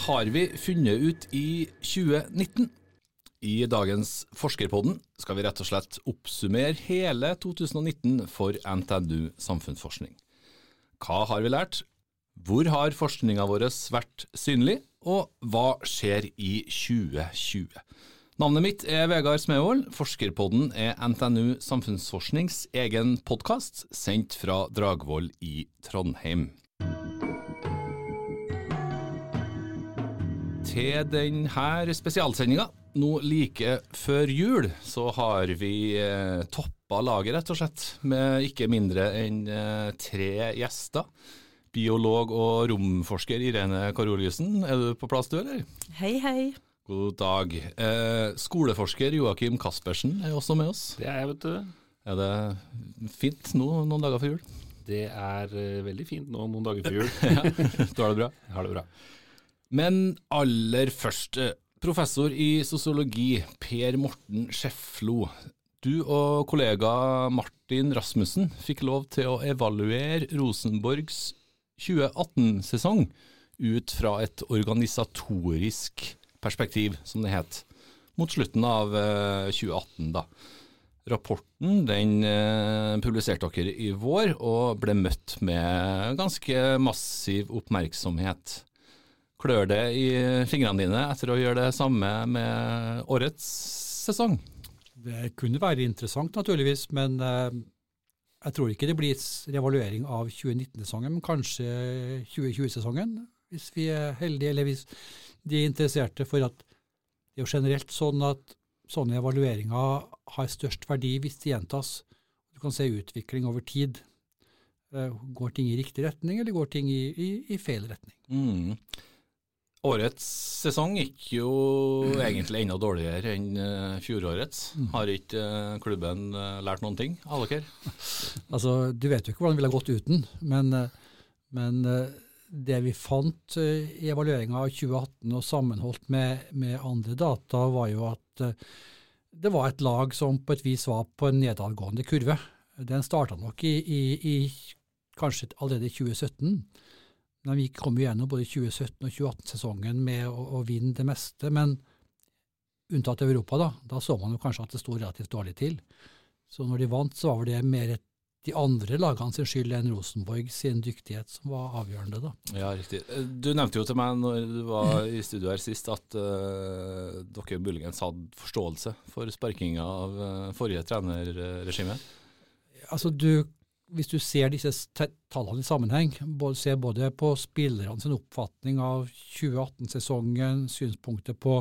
Har vi funnet ut i 2019? I dagens Forskerpodden skal vi rett og slett oppsummere hele 2019 for NTNU samfunnsforskning. Hva har vi lært? Hvor har forskninga vår vært synlig? Og hva skjer i 2020? Navnet mitt er Vegard Smevold. Forskerpodden er NTNU samfunnsforsknings egen podkast, sendt fra Dragvoll i Trondheim. Til denne spesialsendinga, nå like før jul, så har vi eh, toppa laget, rett og slett, med ikke mindre enn eh, tre gjester. Biolog og romforsker Irene Karoliussen, er du på plass du, eller? Hei, hei. God dag. Eh, skoleforsker Joakim Caspersen er også med oss. Det er jeg, vet du. Er det fint nå noen dager før jul? Det er uh, veldig fint nå noen dager før jul. ja, du har det bra? Jeg har det bra. Men aller først, eh, professor i sosiologi Per Morten Skjeflo. Du og kollega Martin Rasmussen fikk lov til å evaluere Rosenborgs 2018-sesong ut fra et organisatorisk perspektiv, som det het, mot slutten av 2018. da. Rapporten den eh, publiserte dere i vår, og ble møtt med ganske massiv oppmerksomhet. Klør det i fingrene dine etter å gjøre det samme med årets sesong? Det kunne være interessant, naturligvis, men eh, jeg tror ikke det blir revaluering av 2019-sesongen, men kanskje 2020-sesongen, hvis vi er heldige, eller hvis de er interesserte for at det er jo generelt sånn at sånne evalueringer har størst verdi hvis de gjentas. Du kan se utvikling over tid. Eh, går ting i riktig retning, eller går ting i, i, i feil retning? Mm. Årets sesong gikk jo egentlig enda dårligere enn uh, fjorårets. Mm. Har ikke uh, klubben uh, lært noen ting av dere? altså, Du vet jo ikke hvordan det ville gått uten, men, men det vi fant i evalueringa av 2018 og sammenholdt med, med, andre data, var jo at det var et lag som på et vis var på en nedadgående kurve. Den starta nok i, i, i, kanskje allerede i 2017. Men vi kom gjennom både 2017- og 2018-sesongen med å, å, vinne det meste. Men unntatt Europa, da. Da så man jo kanskje at det sto relativt dårlig til. Så når de vant, så var det mer de andre lagene sin skyld enn Rosenborg sin dyktighet som var avgjørende, da. Ja, riktig. Du nevnte jo til meg når du var i studio her sist at uh, dere muligens hadde forståelse for sparkinga av uh, forrige trenerregime? Altså, du hvis du ser disse tallene i sammenheng, ser både på spillerne sin oppfatning av 2018-sesongen, synspunktet på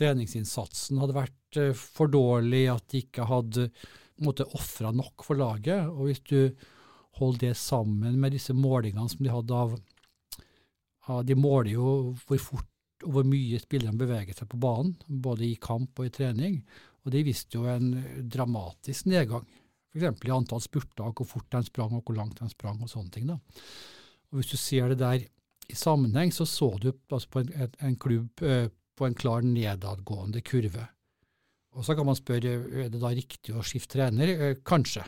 treningsinnsatsen hadde vært uh, for dårlig, at de ikke hadde ofra nok for laget, og hvis du holder det sammen med disse målingene som de hadde av, av De måler jo hvor fort og hvor mye spillerne beveger seg på banen, både i kamp og i trening, og de viste jo en dramatisk nedgang f.eks. i antall spurter, hvor fort de sprang og hvor langt de sprang og sånne ting. da. Og Hvis du ser det der i sammenheng, så så du altså på en, en, klubb eh, på en klar nedadgående kurve. Og Så kan man spørre er det da riktig å skifte trener. Eh, kanskje,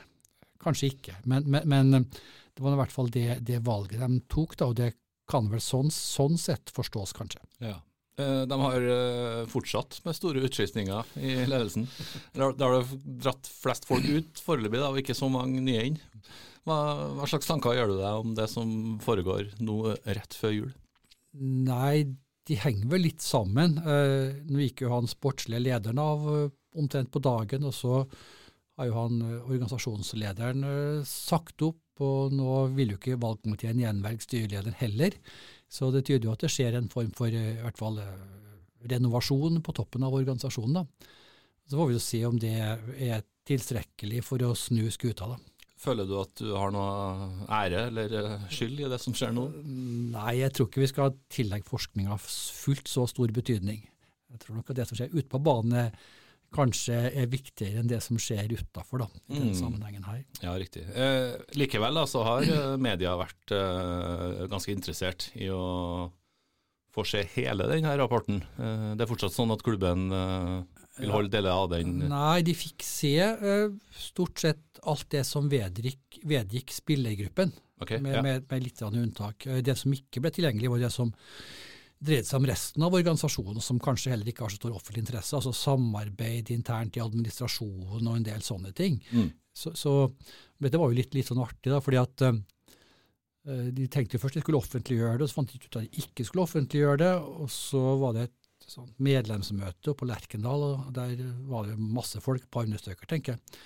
kanskje ikke. Men, men, men eh, det var i hvert fall det, det, valget de tok, da, og det kan vel sånn, sånn sett forstås, kanskje. Ja. Eh, de har eh, fortsatt med store utskiftninger i ledelsen. Da har det dratt flest folk ut foreløpig, og ikke så mange nye inn. Hva, hva, slags tanker gjør du deg om det som foregår nå rett før jul? Nei, de henger vel litt sammen. Eh, nå gikk jo han sportslige lederen av omtrent på dagen, og så har jo han organisasjonslederen sagt opp, og nå vil jo ikke valgkomiteen gjenvelge styrelederen heller. Så det tyder jo at det skjer en form for eh, i hvert fall eh, renovasjon på toppen av organisasjonen. da. Så får vi jo se om det er tilstrekkelig for å snu skuta. da. Føler du at du har noe ære eller eh, skyld i det som skjer nå? Nei, jeg tror ikke vi skal tillegge forskninga fullt så stor betydning. Jeg tror nok at det som skjer ute på banen kanskje er viktigere enn det som skjer utafor, i denne mm. sammenhengen her. Ja, riktig. Eh, likevel da, så har eh, media vært eh, ganske interessert i å få se hele denne rapporten. Eh, det er fortsatt sånn at klubben eh, vil holde deler av den? Nei, de fikk se eh, stort sett alt det som vedgikk, vedgikk spillergruppen, okay, med, ja. med, med, litt unntak. Det som ikke ble tilgjengelig, var det som dreide seg om resten av organisasjonen, som kanskje heller ikke har så stor offentlig interesse. Altså samarbeid internt i administrasjonen og en del sånne ting. Mm. Så, så det var jo litt, litt sånn artig, da, fordi at uh, de tenkte jo først de skulle offentliggjøre det, og så fant de ut at de ikke skulle offentliggjøre det. Og så var det et sånt medlemsmøte på Lerkendal, og der var det masse folk, et par hundre stykker, tenker jeg,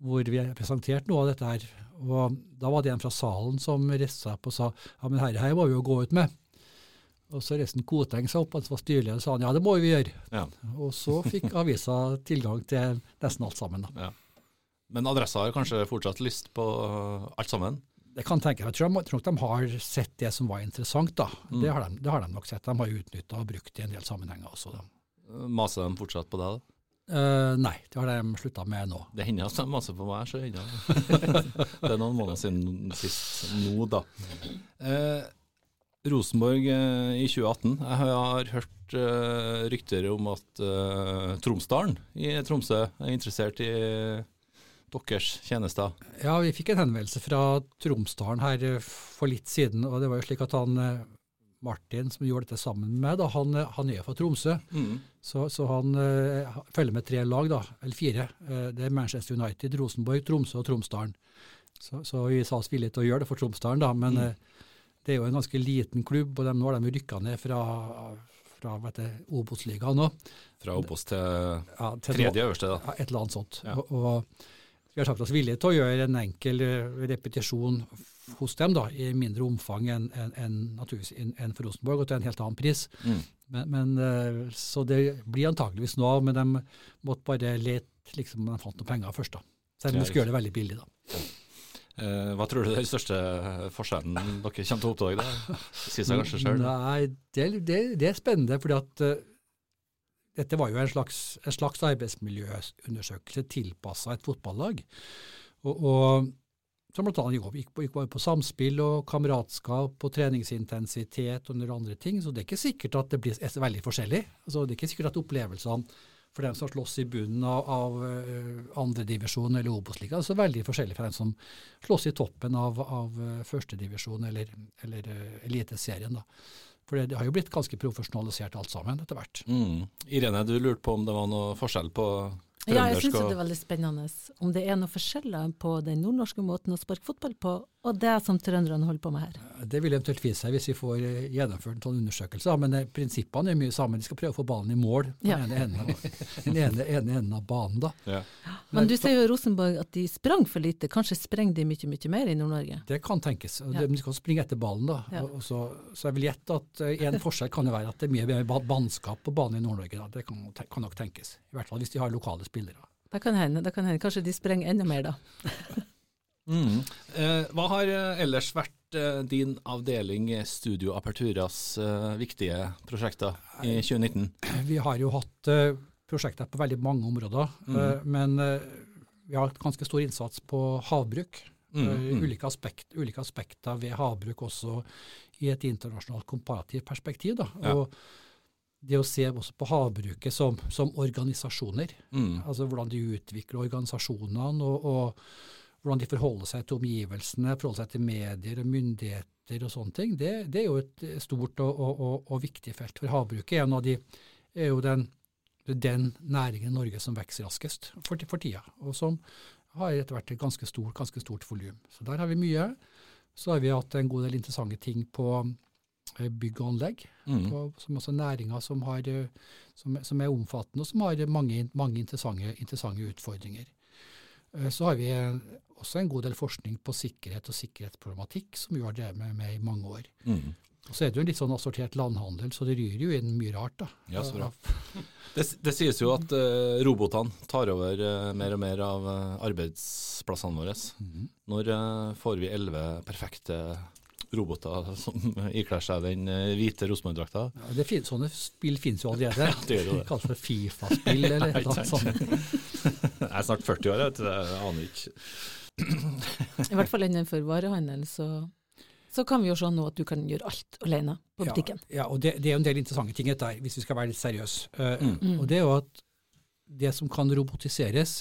hvor vi presenterte noe av dette her. Og da var det en fra salen som reiste seg opp og sa ja, men herre her må vi jo gå ut med. Og så reiste Koteng seg opp, han som var styreleder, og sa han, ja, det må vi gjøre. Ja. Og så fikk avisa tilgang til nesten alt sammen. da. Ja. Men adressa har kanskje fortsatt lyst på alt sammen? Det kan tenke, jeg tror, nok de har sett det som var interessant. da. Mm. Det, har de, det har de nok sett. De har utnytta og brukt det i en del sammenhenger også. da. Maser de fortsatt på deg? da? Uh, nei, det har de slutta med nå. Det hender at de maser på meg, så hender det er noen måneder siden sist nå, da. Eh, Rosenborg eh, i 2018. Jeg har hørt eh, rykter om at eh, Tromsdalen i Tromsø er interessert i deres tjenester. Ja, vi fikk en henvendelse fra Tromsdalen her for litt siden. og Det var jo slik at han Martin, som gjorde dette sammen med da, han, han er fra Tromsø. Så, så han uh, følger med tre lag, da, eller fire. Uh, det er Manchester United, Rosenborg, Tromsø og Tromsdalen. Så, så vi sa oss villige til å gjøre det for Tromsdalen, da. Men eh, det er jo en ganske liten klubb, og de, nå har de rykka ned fra, fra Obos-ligaen nå. Fra Obos til Ja, til tredje øverste, da. ja, et eller annet sånt. Ja. Og, og vi har sagt oss villige til å gjøre en enkel repetisjon hos dem, da, i mindre omfang enn en, en, en, for Rosenborg, og til en helt annen pris. Mm. Men, men, eh, så det blir antageligvis nå, men de måtte bare lete liksom, om de fant noen penger først. da. Selv om Ja, de skulle gjøre det veldig billig. da. Eh, hva tror du er den største forskjellen dere kommer til å oppdage? det? Sier seg kanskje sjøl. Det, det, det er spennende, fordi at uh, dette var jo en slags, en slags arbeidsmiljøundersøkelse tilpassa et fotballag. Og, og som blant annet gikk, på, på samspill og kameratskap og treningsintensitet og noen andre ting. Så det er ikke sikkert at det blir veldig forskjellig. Altså, det er ikke sikkert at opplevelsene for dem som slåss i bunnen av, av uh, andredivisjon eller Obos-ligaen, er så veldig forskjellig fra dem som slåss i toppen av, av uh, førstedivisjon eller, eller uh, Eliteserien. da. For det, har jo blitt ganske profesjonalisert alt sammen etter hvert. Mm. Irene, du lurte på om det var noe forskjell på Ja, jeg trøndersk syns det er veldig spennende om det er noen forskjeller på den nordnorske måten å sparke fotball på, og det som trønderne holder på med her. Det vil eventuelt vise seg hvis vi får eh, gjennomført en sånn undersøkelse, men eh, prinsippene er mye sammen. De skal prøve å få ballen i mål på Ja. den ene enden ene, ene enden av banen. da. ja. Men du sier jo Rosenborg at de sprang for lite, kanskje sprenger de mye, mye mer i Nord-Norge? Det kan tenkes. Ja. De skal springe etter ballen. da. Ja. Og så, så jeg vil gjette at eh, en forskjell kan jo være at det er mye mer ba- bannskap på banen i Nord-Norge. da. Det kan, kan nok tenkes. I hvert fall hvis de har lokale spillere. Det kan hende, det kan hende. Kanskje de sprenger enda mer da. Mm. Eh, hva har eh, ellers vært eh, din avdeling Studio Aperturas viktige prosjekter i 2019? Vi har jo hatt prosjekter på veldig mange områder, Mm. men vi har hatt ganske stor innsats på havbruk. Mm, mm. Ulike, aspekt, ulike aspekter ved havbruk også i et internasjonalt komparativt perspektiv. Da. Ja. Og det å se også på havbruket som, som organisasjoner, Mm. altså hvordan de utvikler organisasjonene, og, og hvordan de forholder seg til omgivelsene, forholder seg til medier og myndigheter og sånne ting, det, det er jo et stort og, og, og, og viktig felt. For havbruket er, en av de, er jo den, den næringen i Norge som vokser raskest for, for tida, og som har etter hvert et ganske stort, ganske stort volum. Så der har vi mye. Så har vi hatt en god del interessante ting på eh, bygg og anlegg, Mm. på, som også næringer som, har, eh, som, som er omfattende, og som har mange, mange interessante, interessante utfordringer. Eh, Så har vi også en god del forskning på sikkerhet og sikkerhetsproblematikk, som vi har drevet med, i mange år. Mm. Og så er det jo en litt sånn assortert landhandel, så det ryr jo inn mye rart. da. Ja, så bra. Det, det sies jo at uh, robotene tar over uh, mer og mer av uh, arbeidsplassene våre. Mm. Når eh, får vi elleve perfekte roboter som ikler seg den eh, hvite Rosenborg-drakta? Ja, sånne spill finnes jo allerede. Det gjør jo det. Kalles for Fifa-spill eller Ja, annet sånt. Jeg er snart 40 år, jeg, jeg aner ikke. I hvert fall innenfor varehandel, så, så kan vi jo se nå at du kan gjøre alt alene på butikken. Ja, ja og det, det er jo en del interessante ting dette her, hvis vi skal være litt seriøse. Eh, Mm. Mm. Og det er jo at det som kan robotiseres,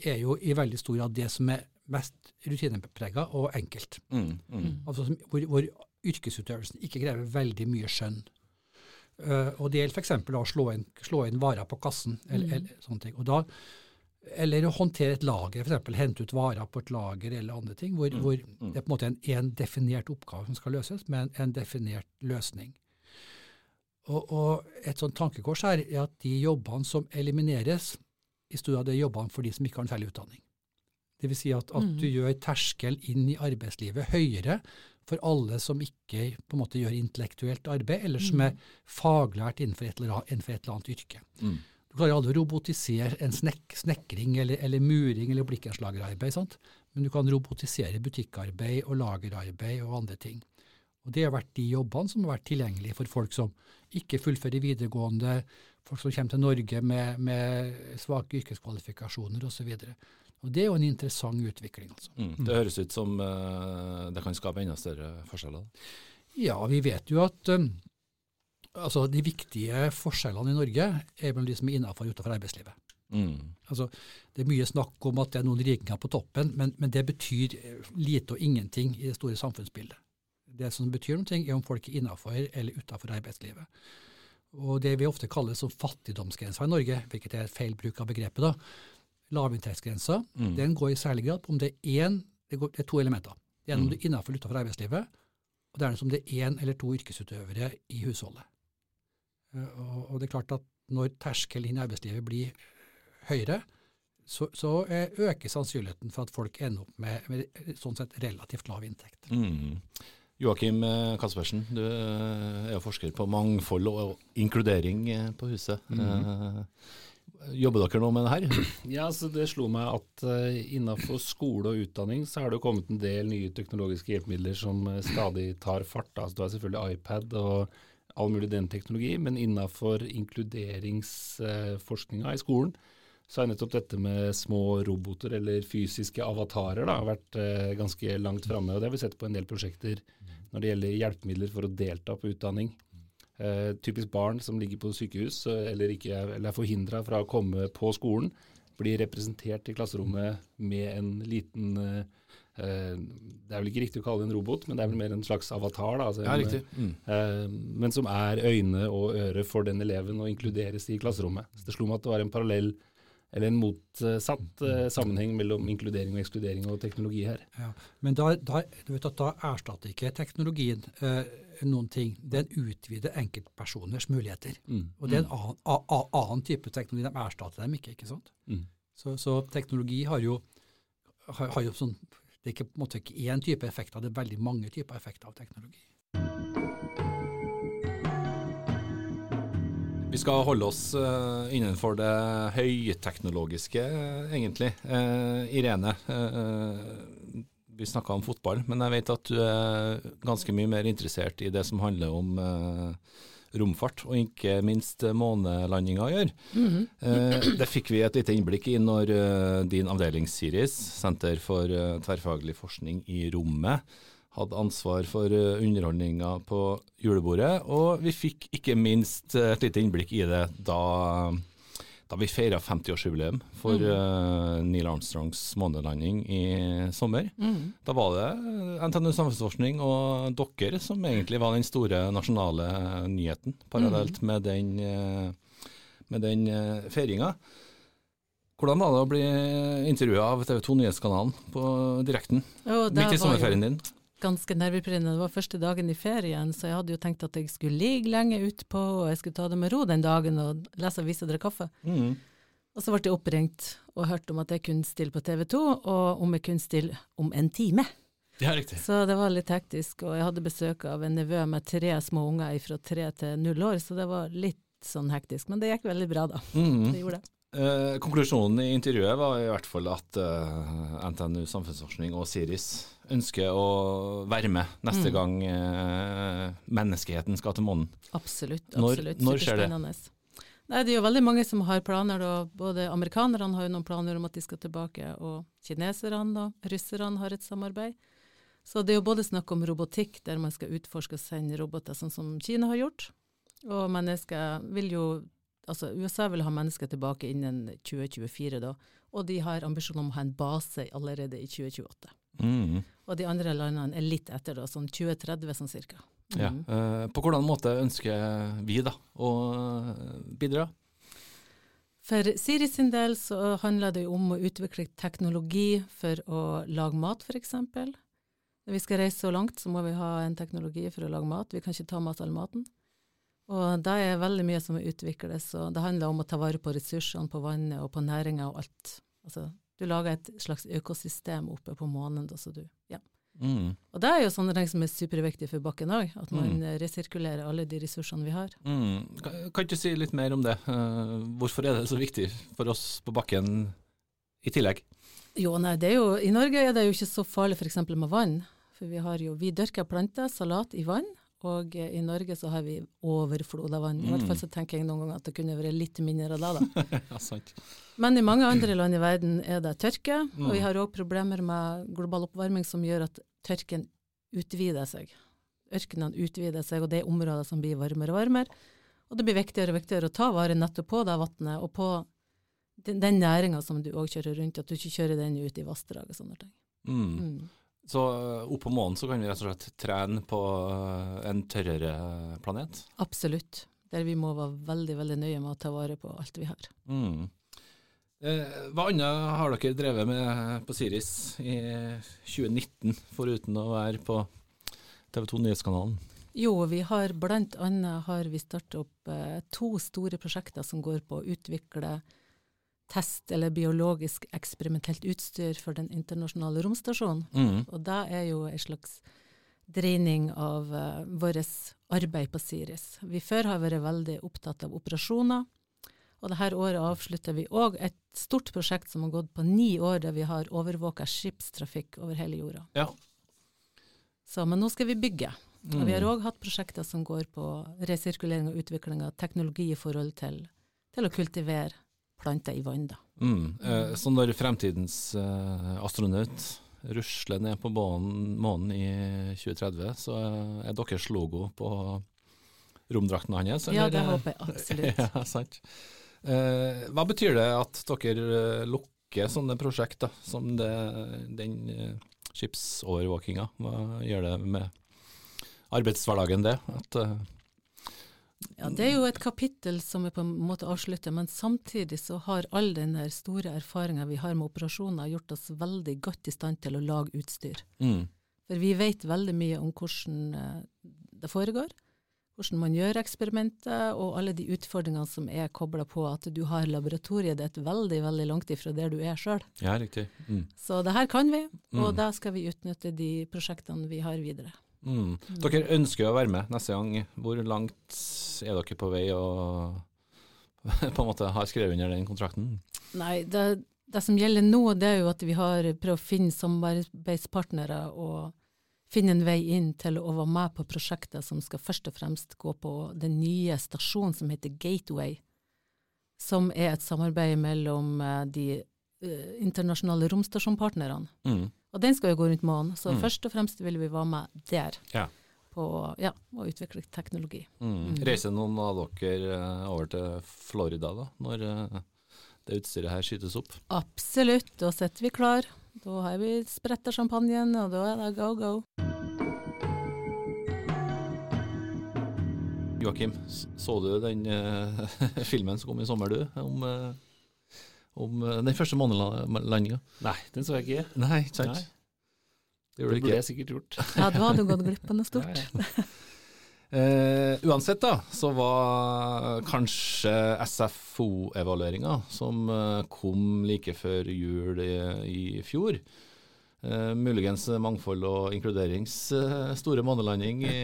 er jo i veldig stor grad det som er mest rutineprega og enkelt. Mm, mm. Mm. Altså som- hvor, hvor yrkesutøvelsen ikke krever veldig mye skjønn. Uh, og det gjelder f.eks. å slå inn, slå inn varer på kassen, eller, Mm. eller sånne ting. Og da, eller å håndtere et lager, f.eks. hente ut varer på et lager eller andre ting, hvor, hvor Mm. det er på en måte en, en definert oppgave som skal løses, med en, en definert løsning. Og, og et sånt tankekors her er at de jobbene som elimineres, i stor grad er jobbene for de som ikke har en feil utdanning. Det vil si at, at Mm. du gjør terskel inn i arbeidslivet høyere for alle som ikke på en måte gjør intellektuelt arbeid, eller som Mm. er faglært innenfor et eller annet, et eller annet yrke. Mm. Du klarer aldri å robotisere en snek, snekring eller, eller muring eller blikkenslagerarbeid, sant? men du kan robotisere butikkarbeid og lagerarbeid og andre ting. Og Det har vært de jobbene som har vært tilgjengelige for folk som ikke fullfører videregående, folk som kommer til Norge med, med svake yrkeskvalifikasjoner osv. Og Det er jo en interessant utvikling. altså. Mm. Det høres ut som uh, det kan skape enda større forskjeller. Ja, vi vet jo at um, altså de viktige forskjellene i Norge er mellom de som er innenfor og utenfor arbeidslivet. Mm. Altså, det er mye snakk om at det er noen rikinger på toppen, men, men det betyr eh, lite og ingenting i det store samfunnsbildet. Det som betyr noe, er om folk er innenfor eller utenfor arbeidslivet. Og Det vi ofte kaller som fattigdomsgrensa i Norge, hvilket er feil bruk av begrepet, da, lavinntektsgrensa, Mm. den går i særlig grad på om det er, én, det, går, det er to elementer. Det er om Mm. du er innenfor eller utenfor arbeidslivet, og det er om det er én eller to yrkesutøvere i husholdet. Eh, Og, og det er klart at når terskelen inn i arbeidslivet blir høyere, så, så eh, øker sannsynligheten for at folk ender opp med, med sånn sett relativt lav inntekt. Mm. Joakim eh, Kaspersen, du eh, er jo forsker på mangfold og inkludering eh, på huset. Eh, Jobber dere nå med det her? Ja, så Det slo meg at uh, innenfor skole og utdanning så har det kommet en del nye teknologiske hjelpemidler som eh, stadig tar fart. Altså, du har selvfølgelig iPad og all mulig den teknologi, men innenfor inkluderingsforskninga i skolen så har nettopp dette med små roboter eller fysiske avatarer da, vært uh, ganske langt framme. Og det har vi sett på en del prosjekter når det gjelder hjelpemidler for å delta på utdanning. Eh, typisk barn som ligger på sykehus eh, eller, ikke, er- eller er forhindra fra å komme på skolen, blir representert i klasserommet med en liten eh, Det er vel ikke riktig å kalle det en robot, men det er vel mer en slags avatar. Da, altså Ja, en, riktig. Mm. eh, men som er øyne og øre for den eleven og inkluderes i klasserommet. Så Det slo meg at det var en parallell eller en motsatt eh, sammenheng mellom inkludering og ekskludering og teknologi her. Ja. Men da, da, du vet at da erstatter ikke teknologien eh, noen ting. Den utvider enkeltpersoners muligheter. Mm. Og det er en annen, a, a, annen type teknologi. De erstatter dem ikke. ikke sant? Mm. Så, så teknologi har jo, har, har jo sånn Det er ikke, på en måte ikke én type effekter, det er veldig mange typer effekter av teknologi. Vi skal holde oss eh, innenfor det høyteknologiske, eh, egentlig. Eh, Irene, eh, vi snakka om fotball, men jeg vet at du er ganske mye mer interessert i det som handler om eh, romfart, og ikke minst eh, månelandinga å gjøre. -hmm. Eh, det fikk vi et lite innblikk i når eh, din avdeling Siris, Senter for eh, tverrfaglig forskning i rommet, hadde ansvar for uh, underholdninga på julebordet. Og vi fikk ikke minst eh, et lite innblikk i det da, da vi feira 50-årsjubileum for eh, Neil Armstrongs månelanding i sommer. Mm. Da var det eh, NTNU Samfunnsforskning og dere som egentlig var den store nasjonale nyheten, parallelt med den, eh, med den uh, feiringa. Hvordan var det å bli intervjua av TV 2 Nyhetskanalen på direkten, Og midt i jo sommerferien din? Ganske nervepirrende. Det var første dagen i ferien, så jeg hadde jo tenkt at jeg skulle ligge lenge utpå, og jeg skulle ta det med ro den dagen og lese avis og drikke kaffe. Mm. Og så ble jeg oppringt og hørte om at jeg kunne stille på TV 2, og om jeg kunne stille om en time. Ja, riktig. Så det var litt hektisk, og jeg hadde besøk av en nevø med tre små unger fra tre til null år, så det var litt sånn hektisk. Men det gikk veldig bra, da. Mm. Det gjorde det. Eh, konklusjonen i intervjuet var i hvert fall at eh, NTNU Samfunnsforskning og Siris ønsker å være med neste Mm. gang eh, menneskeheten skal til månen. Absolutt. Absolutt. når skjer det? Nei, det er jo veldig mange som har planer. Da. Både amerikanerne har jo noen planer om at de skal tilbake, og kineserne og russerne har et samarbeid. Så det er jo både snakk om robotikk, der man skal utforske og sende roboter, sånn som Kina har gjort. Og mennesker vil jo Altså, USA vil ha mennesker tilbake innen 2024, da. Og de har ambisjon om å ha en base allerede i 2028. Mm. Og de andre landene er litt etter, da, sånn 2030 sånn cirka. Mm. Ja. på hvordan måte ønsker vi da å bidra? For Siri sin del så handler det jo om å utvikle teknologi for å lage mat, f.eks. Når vi skal reise så langt, så må vi ha en teknologi for å lage mat. Vi kan ikke ta med all maten. Og det er veldig mye som må utvikles, og det handler om å ta vare på ressursene, på vannet og på næringa og alt. Altså, du lager et slags økosystem oppe på månen. Da, så du, ja. Mm. Og det er jo sånne ting som er superviktig for bakken òg, at man Mm. resirkulerer alle de ressursene vi har. Mm. Kan, kan ikke du si litt mer om det? Eh, hvorfor er det så viktig for oss på bakken i tillegg? Jo, nei, det er jo, I Norge er det jo ikke så farlig f.eks. med vann. For vi har jo, vi dyrker planter, salat, i vann. Og eh, i Norge så har vi overflod av vann. I hvert Mm. fall så tenker jeg noen ganger at det kunne vært litt mindre det. da. ja, sant. Men i mange andre land i verden er det tørke, og vi Mm. har òg problemer med global oppvarming som gjør at tørken utvider seg. Ørkenene utvider seg, og det er områder som blir varmere og varmere. Og det blir viktigere og viktigere å ta vare nettopp på det vannet, og på den, den næringa som du òg kjører rundt, at du ikke kjører den ut i vassdrag og sånne ting. Mm. Mm. Så opp oppå månen så kan vi rett og slett trene på eh, en tørrere planet? Absolutt. Der vi må være veldig, veldig nøye med å ta vare på alt vi har. Mm. Eh, hva annet har dere drevet med på Siris i 2019, foruten å være på TV 2 Nyhetskanalen? Jo, vi har annet startet opp eh, to store prosjekter som går på å utvikle test eller biologisk eksperimentelt utstyr for den internasjonale romstasjonen. Mm. Og det er jo en slags dreining av uh, vårt arbeid på Siris. Vi før har vært veldig opptatt av operasjoner, og dette året avslutter vi òg et stort prosjekt som har gått på ni år, der vi har overvåka skipstrafikk over hele jorda. Ja. Så, men nå skal vi bygge. Og vi har Mm. òg hatt prosjekter som går på resirkulering og utvikling av teknologi i forhold til, til å kultivere planter i vann. Mm. Eh, så når fremtidens eh, astronaut rusler ned på månen, månen i 2030, så er deres logo på romdrakten hans? Ja, det håper jeg absolutt. ja, sant. Eh, hva betyr det at dere eh, lukker sånne prosjekt, da, som det, den eh, skipsovervåkinga? Hva gjør det med arbeidshverdagen, det? At, eh, Ja, det er jo et kapittel som vi på en måte avslutter, men samtidig så har all den store erfaringa vi har med operasjoner, gjort oss veldig godt i stand til å lage utstyr. mm, For vi vet veldig mye om hvordan eh, det foregår, hvordan man gjør eksperimenter, og alle de utfordringene som er kobla på at du har laboratoriet ditt veldig, veldig langt ifra der du er sjøl. ja, riktig. Mm. Så det her kan vi, og Mm. da skal vi utnytte de prosjektene vi har videre. Mm. Dere ønsker å være med neste gang. Hvor langt er dere på vei og på en måte har skrevet under den kontrakten? Nei, det, det som gjelder nå, det er jo at vi har prøvd å finne samarbeidspartnere og finne en vei inn til å være med på prosjektet som skal først og fremst gå på den nye stasjonen som heter Gateway, som er et samarbeid mellom eh, de uh, internasjonale romstasjonpartnerne. Mm. Og den skal jo gå rundt månen, så Mm. først og fremst vil vi være med der. Ja. På ja, å utvikle teknologi. Mm. Mm. Reiser noen av dere eh, over til Florida da, når eh, det utstyret her skytes opp? Absolutt, da sitter vi klar. Da har vi spretta champagnen, og da er det go, go. Joakim, så du den uh, filmen som kom i sommer, du? Om, eh, om eh, den første månelandinga? Nei, den så jeg ikke. Nei, ikke sant? Nei. Det Det burde jeg sikkert gjort. Ja, du hadde gått glipp av noe stort. Ja, ja. Eh, uansett, da, så var kanskje SFO-evalueringa, som eh, kom like før jul i, i fjor, eh, muligens Mangfold og inkluderings eh, store månelanding i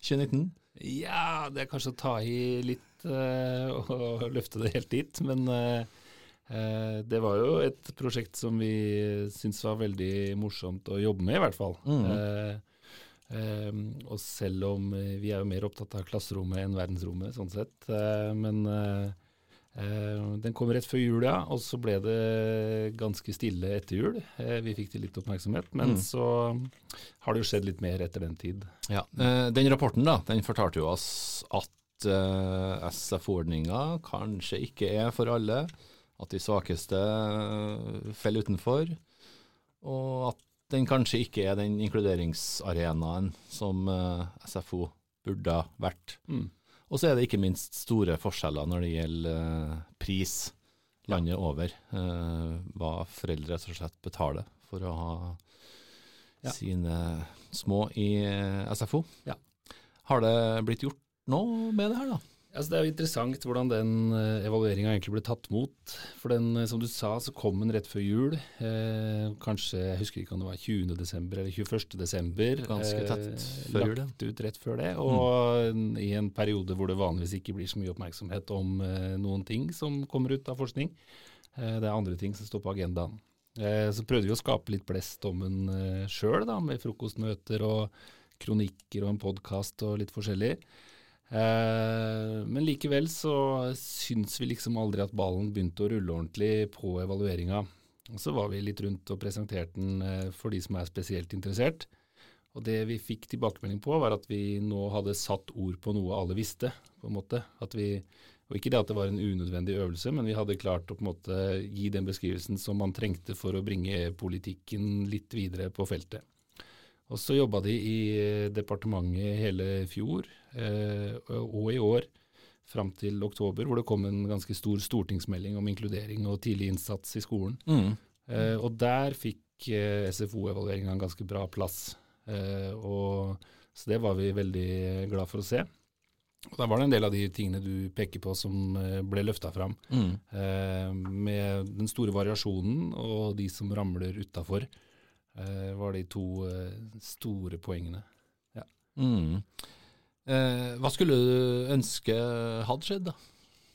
2019. Ja, det er kanskje å ta i litt eh, og løfte det helt dit, men eh, det var jo et prosjekt som vi syntes var veldig morsomt å jobbe med, i hvert fall. Mm. Eh, eh, og selv om eh, vi er jo mer opptatt av klasserommet enn verdensrommet, sånn sett. eh, men eh, eh, den kom rett før jul, ja, og så ble det ganske stille etter jul. Eh, vi fikk til litt oppmerksomhet, men Mm. så har det jo skjedd litt mer etter den tid. Ja, eh, Den rapporten da, den fortalte jo oss at eh, SFO-ordninga kanskje ikke er for alle, at de svakeste eh, faller utenfor, og at den kanskje ikke er den inkluderingsarenaen som eh, SFO burde vært. Mm. Og så er det ikke minst store forskjeller når det gjelder eh, pris landet over. hva foreldre rett og slett betaler for å ha Ja. sine små i SFO. Ja. Har det blitt gjort noe med det her, da? Altså, det er jo interessant hvordan den uh, evalueringa egentlig ble tatt mot. For den, eh, som du sa, så kom den rett før jul. Eh, kanskje, jeg husker ikke om det var 20. desember eller 21. desember. Ganske tett eh, før jul. Lagt ut rett før det. Og i en periode hvor det vanligvis ikke blir så mye oppmerksomhet om eh, noen ting som kommer ut av forskning. Eh, det er andre ting som står på agendaen. Eh, så prøvde vi å skape litt blest om den eh, sjøl, med frokostmøter og kronikker og en podkast og litt forskjellig. Eh, men likevel så syns vi liksom aldri at ballen begynte å rulle ordentlig på evalueringa. Og så var vi litt rundt og presenterte den eh, for de som er spesielt interessert. Og det vi fikk tilbakemelding på, var at vi nå hadde satt ord på noe alle visste. på en måte. Vi, og Ikke det at det var en unødvendig øvelse, men vi hadde klart å på en måte gi den beskrivelsen som man trengte for å bringe politikken litt videre på feltet. Og så jobba de i eh, departementet hele fjor eh, og i år fram til oktober, hvor det kom en ganske stor stortingsmelding om inkludering og tidlig innsats i skolen. Eh, og der fikk eh, SFO-evalueringa en ganske bra plass. Eh, og, så det var vi veldig glad for å se. Og Da var det en del av de tingene du peker på som eh, ble løfta fram. Mm. Eh, med den store variasjonen og de som ramler utafor, eh, var de to eh, store poengene. Mm. Eh, hva skulle du ønske hadde skjedd, da?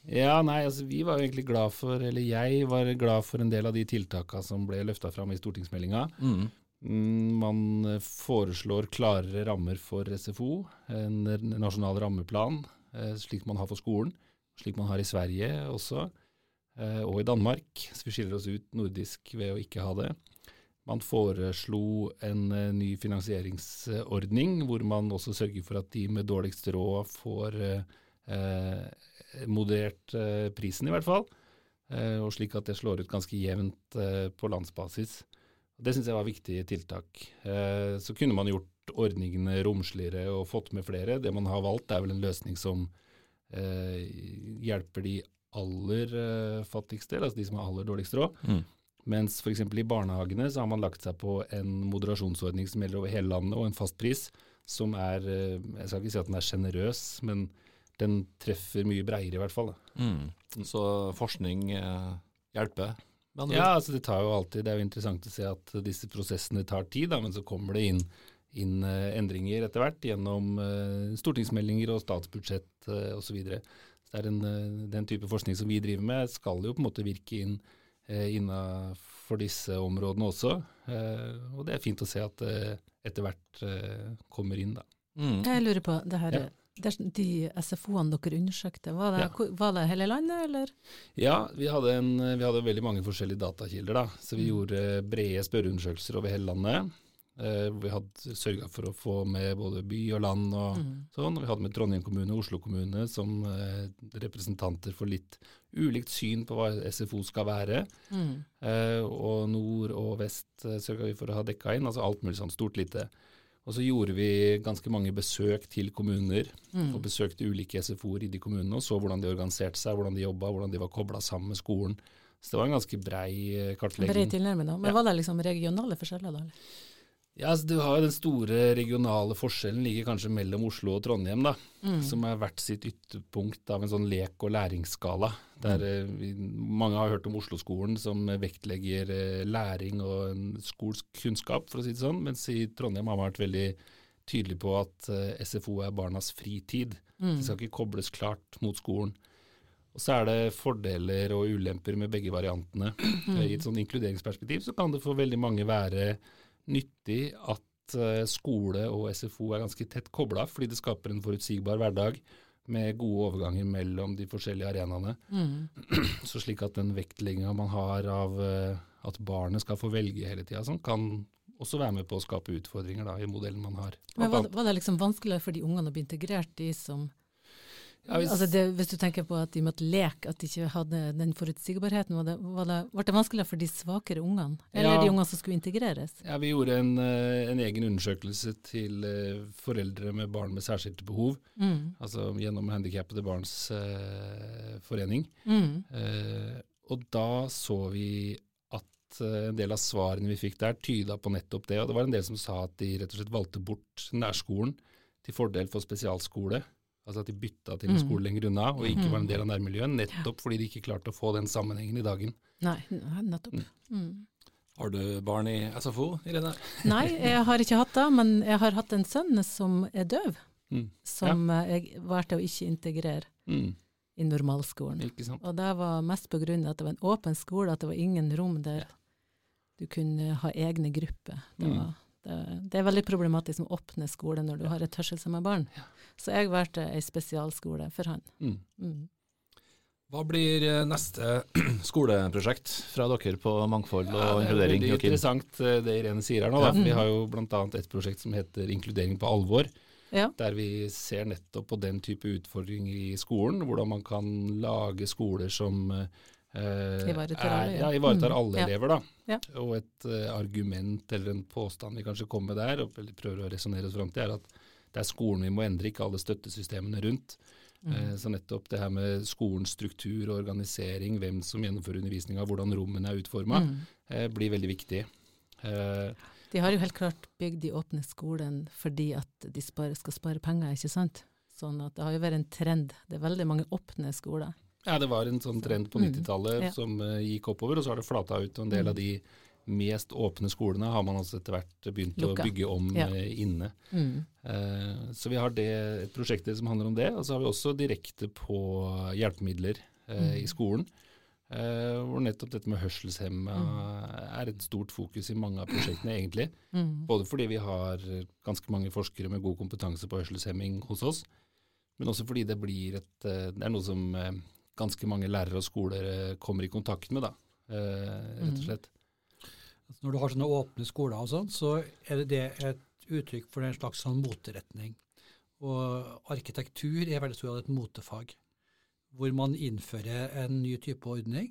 Ja, nei, altså vi var jo egentlig glad for, eller jeg var glad for en del av de tiltakene som ble løfta fram i stortingsmeldinga. Mm. Mm, Man foreslår klarere rammer for SFO, en nasjonal rammeplan, eh, slik man har for skolen, slik man har i Sverige også, eh, og i Danmark. Så vi skiller oss ut nordisk ved å ikke ha det. Man foreslo en eh, ny finansieringsordning, hvor man også sørger for at de med dårligst råd får eh, eh, moderert eh, prisen, i hvert fall. Eh, og slik at det slår ut ganske jevnt eh, på landsbasis. Det syns jeg var viktige tiltak. Så kunne man gjort ordningene romsligere og fått med flere. Det man har valgt er vel en løsning som hjelper de aller fattigste, altså de som har aller dårligst råd. Mm. Mens f.eks. i barnehagene så har man lagt seg på en moderasjonsordning som gjelder over hele landet, og en fast pris som er eh, Jeg skal ikke si at den er sjenerøs, men den treffer mye breiere i hvert fall. Mm. Så forskning eh, hjelper? Ja, altså det tar jo alltid Det er jo interessant å se at disse prosessene tar tid, da, men så kommer det inn, inn eh, endringer etter hvert gjennom eh, stortingsmeldinger og statsbudsjett uh, osv. Så videre. så det er en, eh, den type forskning som vi driver med, skal jo på en måte virke inn uh, innafor disse områdene også. Eh, og det er fint å se at det etter hvert eh, kommer inn, da. Mm. Jeg lurer på det her, Ja. det er de SFO-ene dere undersøkte, var det, Ja. var det hele landet, eller? Ja, vi hadde, en, vi hadde veldig mange forskjellige datakilder, da. Så vi Mm. gjorde brede spørreundersøkelser over hele landet. Eh, vi hadde sørga for å få med både by og land og Mm. sånn. Vi hadde med Trondheim kommune og Oslo kommune som eh, representanter for litt ulikt syn på hva SFO skal være. Mm. Eh, og nord og vest eh, sørga vi for å ha dekka inn, altså alt mulig sånn stort lite. Og så gjorde vi ganske mange besøk til kommuner, Mm. og besøkte ulike SFO-er i de kommunene, og så hvordan de organiserte seg, hvordan de jobba, hvordan de var kobla sammen med skolen. Så det var en ganske brei eh, kartlegging. Brei tilnærming, da. Men Ja. var det liksom regionale forskjeller, da? eller? Ja, altså Du har jo Den store regionale forskjellen ligger kanskje mellom Oslo og Trondheim, da, Mm. som er hvert sitt ytterpunkt av en sånn lek- og læringsskala. Der mm. vi, Mange har hørt om Oslo-skolen som vektlegger eh, læring og en skols kunnskap, for å si det sånn, mens i Trondheim har man vært veldig tydelig på at eh, SFO er barnas fritid. Mm. Det skal ikke kobles klart mot skolen. Og Så er det fordeler og ulemper med begge variantene. Mm. I et sånn inkluderingsperspektiv så kan det for veldig mange være nyttig at eh, skole og SFO er ganske tett kobla, fordi det skaper en forutsigbar hverdag med gode overganger mellom de forskjellige arenaene. Mm. Så slik at den vektlegginga man har av eh, at barnet skal få velge hele tida, sånn, kan også være med på å skape utfordringer da, i modellen man har. Men var, det- var det liksom vanskeligere for de ungene å bli integrert, de som Ja, hvis- altså det, hvis du tenker på at de måtte leke, at de ikke hadde den forutsigbarheten, var det, var det, ble det vanskeligere for de svakere ungene? Eller Ja. de ungene som skulle integreres? Ja, Vi gjorde en, eh, en egen undersøkelse til eh, foreldre med barn med særskilte behov. Mm. Altså gjennom Handikappede barns eh, forening. Mm. Eh, og da så vi at eh, en del av svarene vi fikk der, tyda på nettopp det. Og det var en del som sa at de rett og slett valgte bort nærskolen til fordel for spesialskole. Altså at de bytta til en Mm. skole lenger unna og ikke var en del av nærmiljøet, nettopp fordi de ikke klarte å få den sammenhengen i dagen. Nei, nettopp. Mm. Mm. Har du barn i SFO, Irene? Nei, jeg har ikke hatt det, men jeg har hatt en sønn som er døv, Mm. som ja. jeg valgte å ikke integrere Mm. i normalskolen. Ikke sant. Og det var mest på grunn av at det var en åpen skole, at det var ingen rom der du kunne ha egne grupper. Det, Mm. var, det, det er veldig problematisk å åpne skole når du har et hørselshemmet barn. Så jeg valgte ei spesialskole for han. Mm. Mm. Hva blir eh, neste skoleprosjekt fra dere på mangfold og Ja, det er veldig interessant eh, det Irene sier her nå. Da. Vi har jo bl.a. et prosjekt som heter Inkludering på alvor. Ja. Der vi ser nettopp på den type utfordringer i skolen. Hvordan man kan lage skoler som eh, Ivaretar er- alle, ja. Ivaretar Mm. alle mm. elever. da. Ja. Og et uh, argument eller en påstand vi kanskje kommer med der, og prøver å resonnere oss fram til, er at det er skolen vi må endre, ikke alle støttesystemene rundt. Mm. Uh, Så nettopp det her med skolens struktur og organisering, hvem som gjennomfører undervisninga, hvordan rommene er utforma, Mm. blir veldig viktig. Eh, De har jo helt klart bygd de åpne skolen fordi at de spare, skal spare penger, ikke sant? Sånn at det har jo vært en trend. Det er veldig mange åpne skoler. Ja, det var en sånn trend på Mm, 90-tallet ja. som uh, gikk oppover, og så har det flata ut. Og en del Mm. av de mest åpne skolene har man også etter hvert begynt Lukka. å bygge om Ja. uh, inne. Mm. Uh, så vi har det prosjektet som handler om det, og så har vi også direkte på hjelpemidler eh, Mm. i skolen. Eh, hvor nettopp dette med hørselshemma Mm. er et stort fokus i mange av prosjektene, egentlig. Mm. Både fordi vi har ganske mange forskere med god kompetanse på hørselshemming hos oss, men også fordi det blir et eh, Det er noe som eh, ganske mange lærere og skoler eh, kommer i kontakt med, da. eh, Rett og Mm. slett. Mm. Når du har sånne åpne skoler og sånn, så er det det et uttrykk for en slags sånn moteretning. Og arkitektur er veldig stor grad et motefag, hvor man innfører en ny type ordning,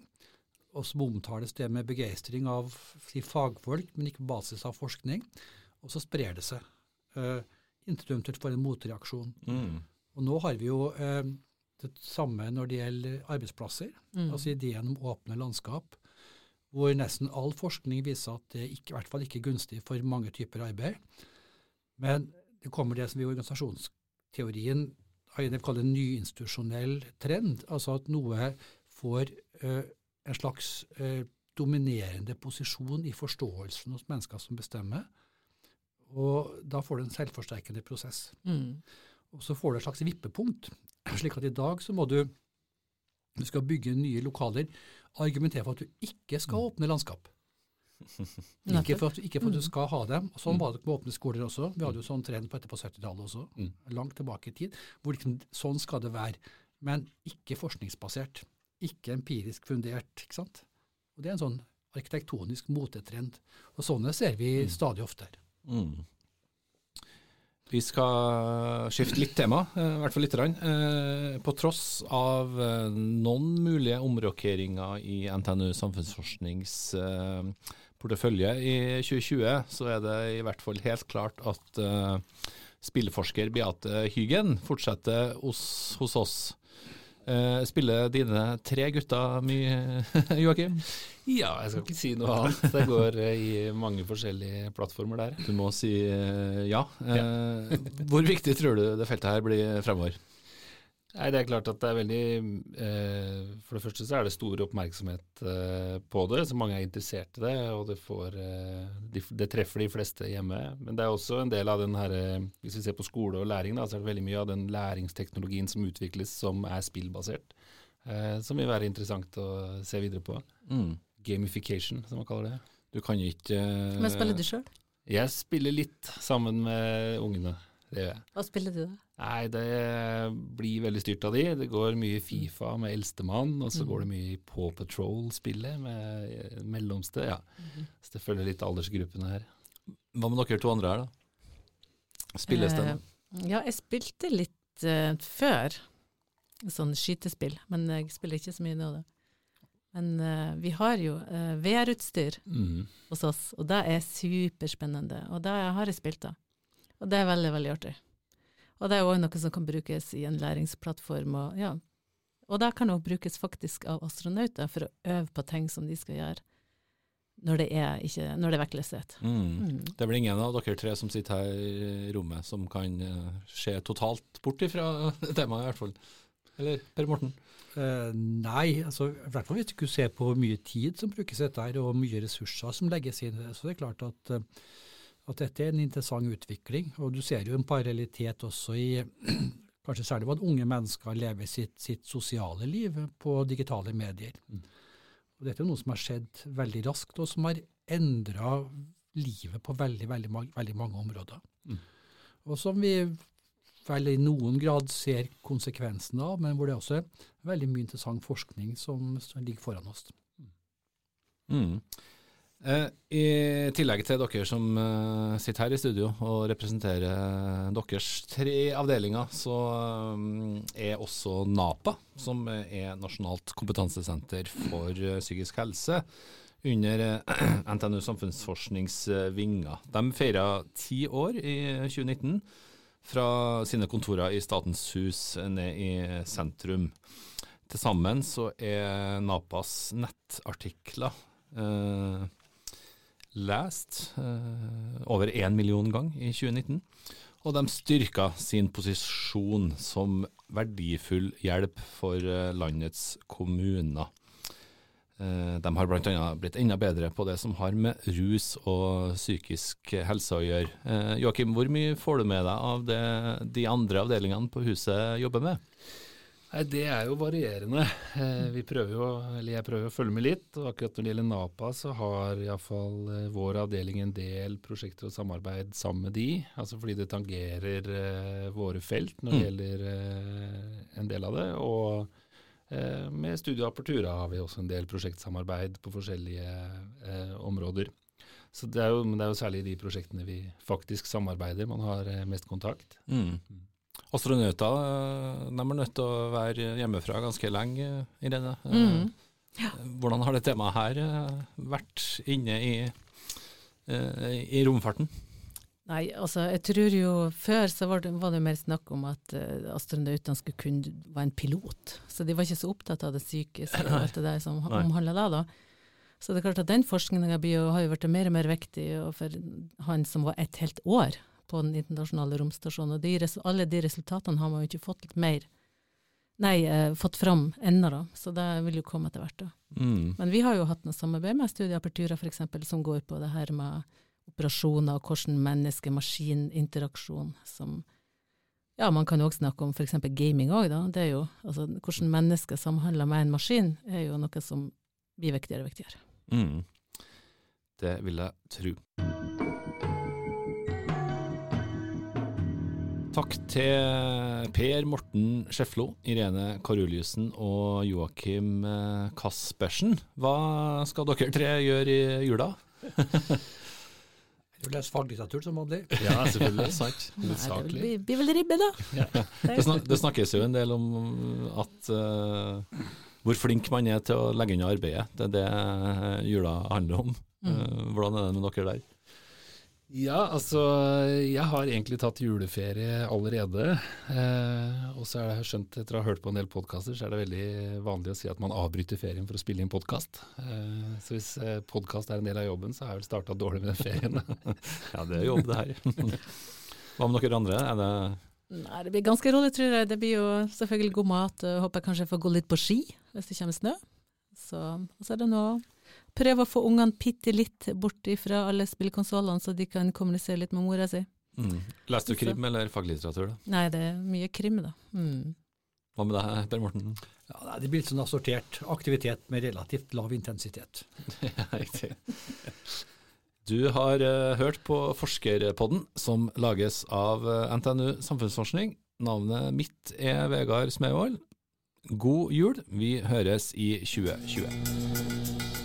og som omtales det med begeistring av si, fagfolk, men ikke på basis av forskning. Og så sprer det seg. Uh, inntil du eventuelt får en motreaksjon. Mm. Og nå har vi jo eh, det samme når det gjelder arbeidsplasser. Mm. Altså ideen om åpne landskap, hvor nesten all forskning viser at det ikke, i hvert fall ikke er gunstig for mange typer arbeid. Men det kommer det som vi i organisasjonsteorien kaller en nyinstitusjonell trend, altså at noe får ø, en slags ø, dominerende posisjon i forståelsen hos mennesker som bestemmer, og da får du en selvforsterkende prosess. Mm. Og så får du et slags vippepunkt, slik at i dag så må du, du skal bygge nye lokaler, argumentere for at du ikke skal åpne landskap. Ikke for, at du, ikke for at du Mm. skal ha dem. Og Sånn Mm. var det med åpne skoler også. Vi hadde jo sånn trend på etterpå 70-tallet også, Mm. langt tilbake i tid. hvor liksom, Sånn skal det være, men ikke forskningsbasert. Ikke empirisk fundert. ikke sant? Og Det er en sånn arkitektonisk motetrend. Og sånne ser vi Mm. stadig oftere. Mm. Vi skal skifte litt tema, eh, i hvert fall lite grann. Eh, På tross av eh, noen mulige omrokeringer i NTNU samfunnsforsknings portefølje i 2020, så er det i hvert fall helt klart at spilleforsker Beate Hyggen fortsetter hos, hos oss. Eh, Spiller dine tre gutter mye, Joakim? Ja, jeg skal ikke si noe annet. Det går eh, i mange forskjellige plattformer der. Du må si eh, ja. Eh, Hvor viktig tror du det feltet her blir fremover? Nei, Det er klart at det er veldig eh, For det første så er det stor oppmerksomhet eh, på det, så mange er interessert i det. Og det, får, eh, de, det treffer de fleste hjemme. Men det er også en del av den her eh, Hvis vi ser på skole og læring, da, så er det veldig mye av den læringsteknologien som utvikles som er spillbasert. Eh, som vil være interessant å se videre på. Mm. Gamification, som man kaller det. Du kan jo ikke eh, Men spiller du sjøl? Jeg spiller litt sammen med ungene. Det gjør jeg. Hva spiller du, da? Nei, det blir veldig styrt av de. Det går mye Fifa med eldstemann, og så Mm. går det mye Paw Patrol-spillet med eh, mellomste. Ja. Så det følger litt aldersgruppene her. Hva med dere to andre her, da? Spilles det? Eh, ja, jeg spilte litt uh, før. sånn skytespill, men jeg spiller ikke så mye nå, da. Men uh, vi har jo uh, VR-utstyr Mm. hos oss, og det er superspennende. Og det har jeg spilt da. Og det er veldig, veldig artig. Og det er òg noe som kan brukes i en læringsplattform. Og, ja. og det kan òg brukes faktisk av astronauter for å øve på ting som de skal gjøre når det er, ikke, når det er vektløshet. Mm. Mm. Det er vel ingen av dere tre som sitter her i rommet som kan eh, se totalt bort ifra temaet, i hvert fall. Eller Per Morten? Uh, nei, altså, i hvert fall hvis du ikke ser på hvor mye tid som brukes i dette, og mye ressurser som legges inn. Så det er klart at, eh, at dette er en interessant utvikling. Og du ser jo en parallellitet også i kanskje særlig hvordan unge mennesker lever sitt, sitt sosiale liv på digitale medier. Mm. Og Dette er noe som har skjedd veldig raskt, og som har endra livet på veldig, veldig, veldig mange områder. Mm. Og som vi vel i noen grad ser konsekvensen av, men hvor det også er veldig mye interessant forskning som, som ligger foran oss. Mm. Eh, I tillegg til dere som eh, sitter her i studio og representerer deres tre avdelinger, så eh, er også NAPA, som er Nasjonalt kompetansesenter for eh, psykisk helse, under eh, NTNU samfunnsforskningsvinga. eh. De feira ti år i 2019 fra sine kontorer i Statens hus ned i sentrum. Til sammen så er NAPAs nettartikler eh, lest eh, over én million gang i 2019. Og de styrka sin posisjon som verdifull hjelp for eh, landets kommuner. Eh, de har bl.a. blitt enda bedre på det som har med rus og psykisk helse å gjøre. Eh, Joakim, hvor mye får du med deg av det de andre avdelingene på huset jobber med? Nei, Det er jo varierende. Eh, vi prøver jo, eller Jeg prøver å følge med litt. og Akkurat når det gjelder NAPA, så har iallfall eh, vår avdeling en del prosjekter og samarbeid sammen med de. altså Fordi det tangerer eh, våre felt når det Mm. gjelder en del av det. Og eh, med Studio Apertura har vi også en del prosjektsamarbeid på forskjellige områder. Så det er, jo, men det er jo særlig de prosjektene vi faktisk samarbeider man har mest kontakt. Mm. Astronauter eh, de er nødt til å være hjemmefra ganske lenge, Irene. Eh, Mm. Hvordan har det temaet her eh, vært inne i, eh, i romfarten? Nei, altså jeg tror jo før så var det, var det mer snakk om at uh, astronautene skulle kunne være en pilot. Så de var ikke så opptatt av det psykiske og alt det der som Nei. omhandler det. da. Så det er klart at den forskninga har jo blitt mer og mer viktig for han som var et helt år på den internasjonale romstasjonen. De, alle de resultatene har man jo ikke fått mer Nei, eh, fått fram ennå, da. Så det vil jo komme etter hvert. da. Mm. Men vi har jo hatt noe samarbeid med Studieapertura f.eks., som går på det her med operasjoner og hvordan menneske-maskin-interaksjon som Ja, man kan jo også snakke om f.eks. gaming òg, da. Det er jo, altså, hvordan mennesker samhandler med en maskin, er jo noe som blir viktigere og viktigere. Mm. Det vil jeg tro. Takk til Per Morten Skjeflo, Irene Karuliussen og Joakim eh, Kaspersen. Hva skal dere tre gjøre i jula? Du leser faglitteratur som vanlig. Ja, selvfølgelig. Sant? Nei, det blir, vel ribbe, da. Det, snak, det snakkes jo en del om at uh, hvor flink man er til å legge unna arbeidet. Det er det jula handler om. Mm. Eh, hvordan er det med dere der? Ja, altså jeg har egentlig tatt juleferie allerede. Eh, og så er det skjønt, etter å ha hørt på en del podkaster, så er det veldig vanlig å si at man avbryter ferien for å spille inn podkast. Eh, så hvis eh, podkast er en del av jobben, så har jeg vel starta dårlig med den ferien. Ja, det er jobb, det her. Hva med dere andre? Er det Nei, det blir ganske rolig, tror jeg. Det blir jo selvfølgelig god mat. og Håper jeg kanskje jeg får gå litt på ski hvis det kommer snø. Så, og så er det nå prøve å få ungene bitte litt bort fra alle spillkonsollene, så de kan kommunisere litt med mora si. mm. Leste du krim eller faglitteratur? da? Nei, det er mye krim, da. Mm. Hva med deg, Per Morten? Ja, det blir litt sånn assortert aktivitet med relativt lav intensitet. Riktig. Du har uh, hørt på Forskerpodden, som lages av eh, NTNU Samfunnsforskning. Navnet mitt er Vegard Smevold. God jul. Vi høres i 2020.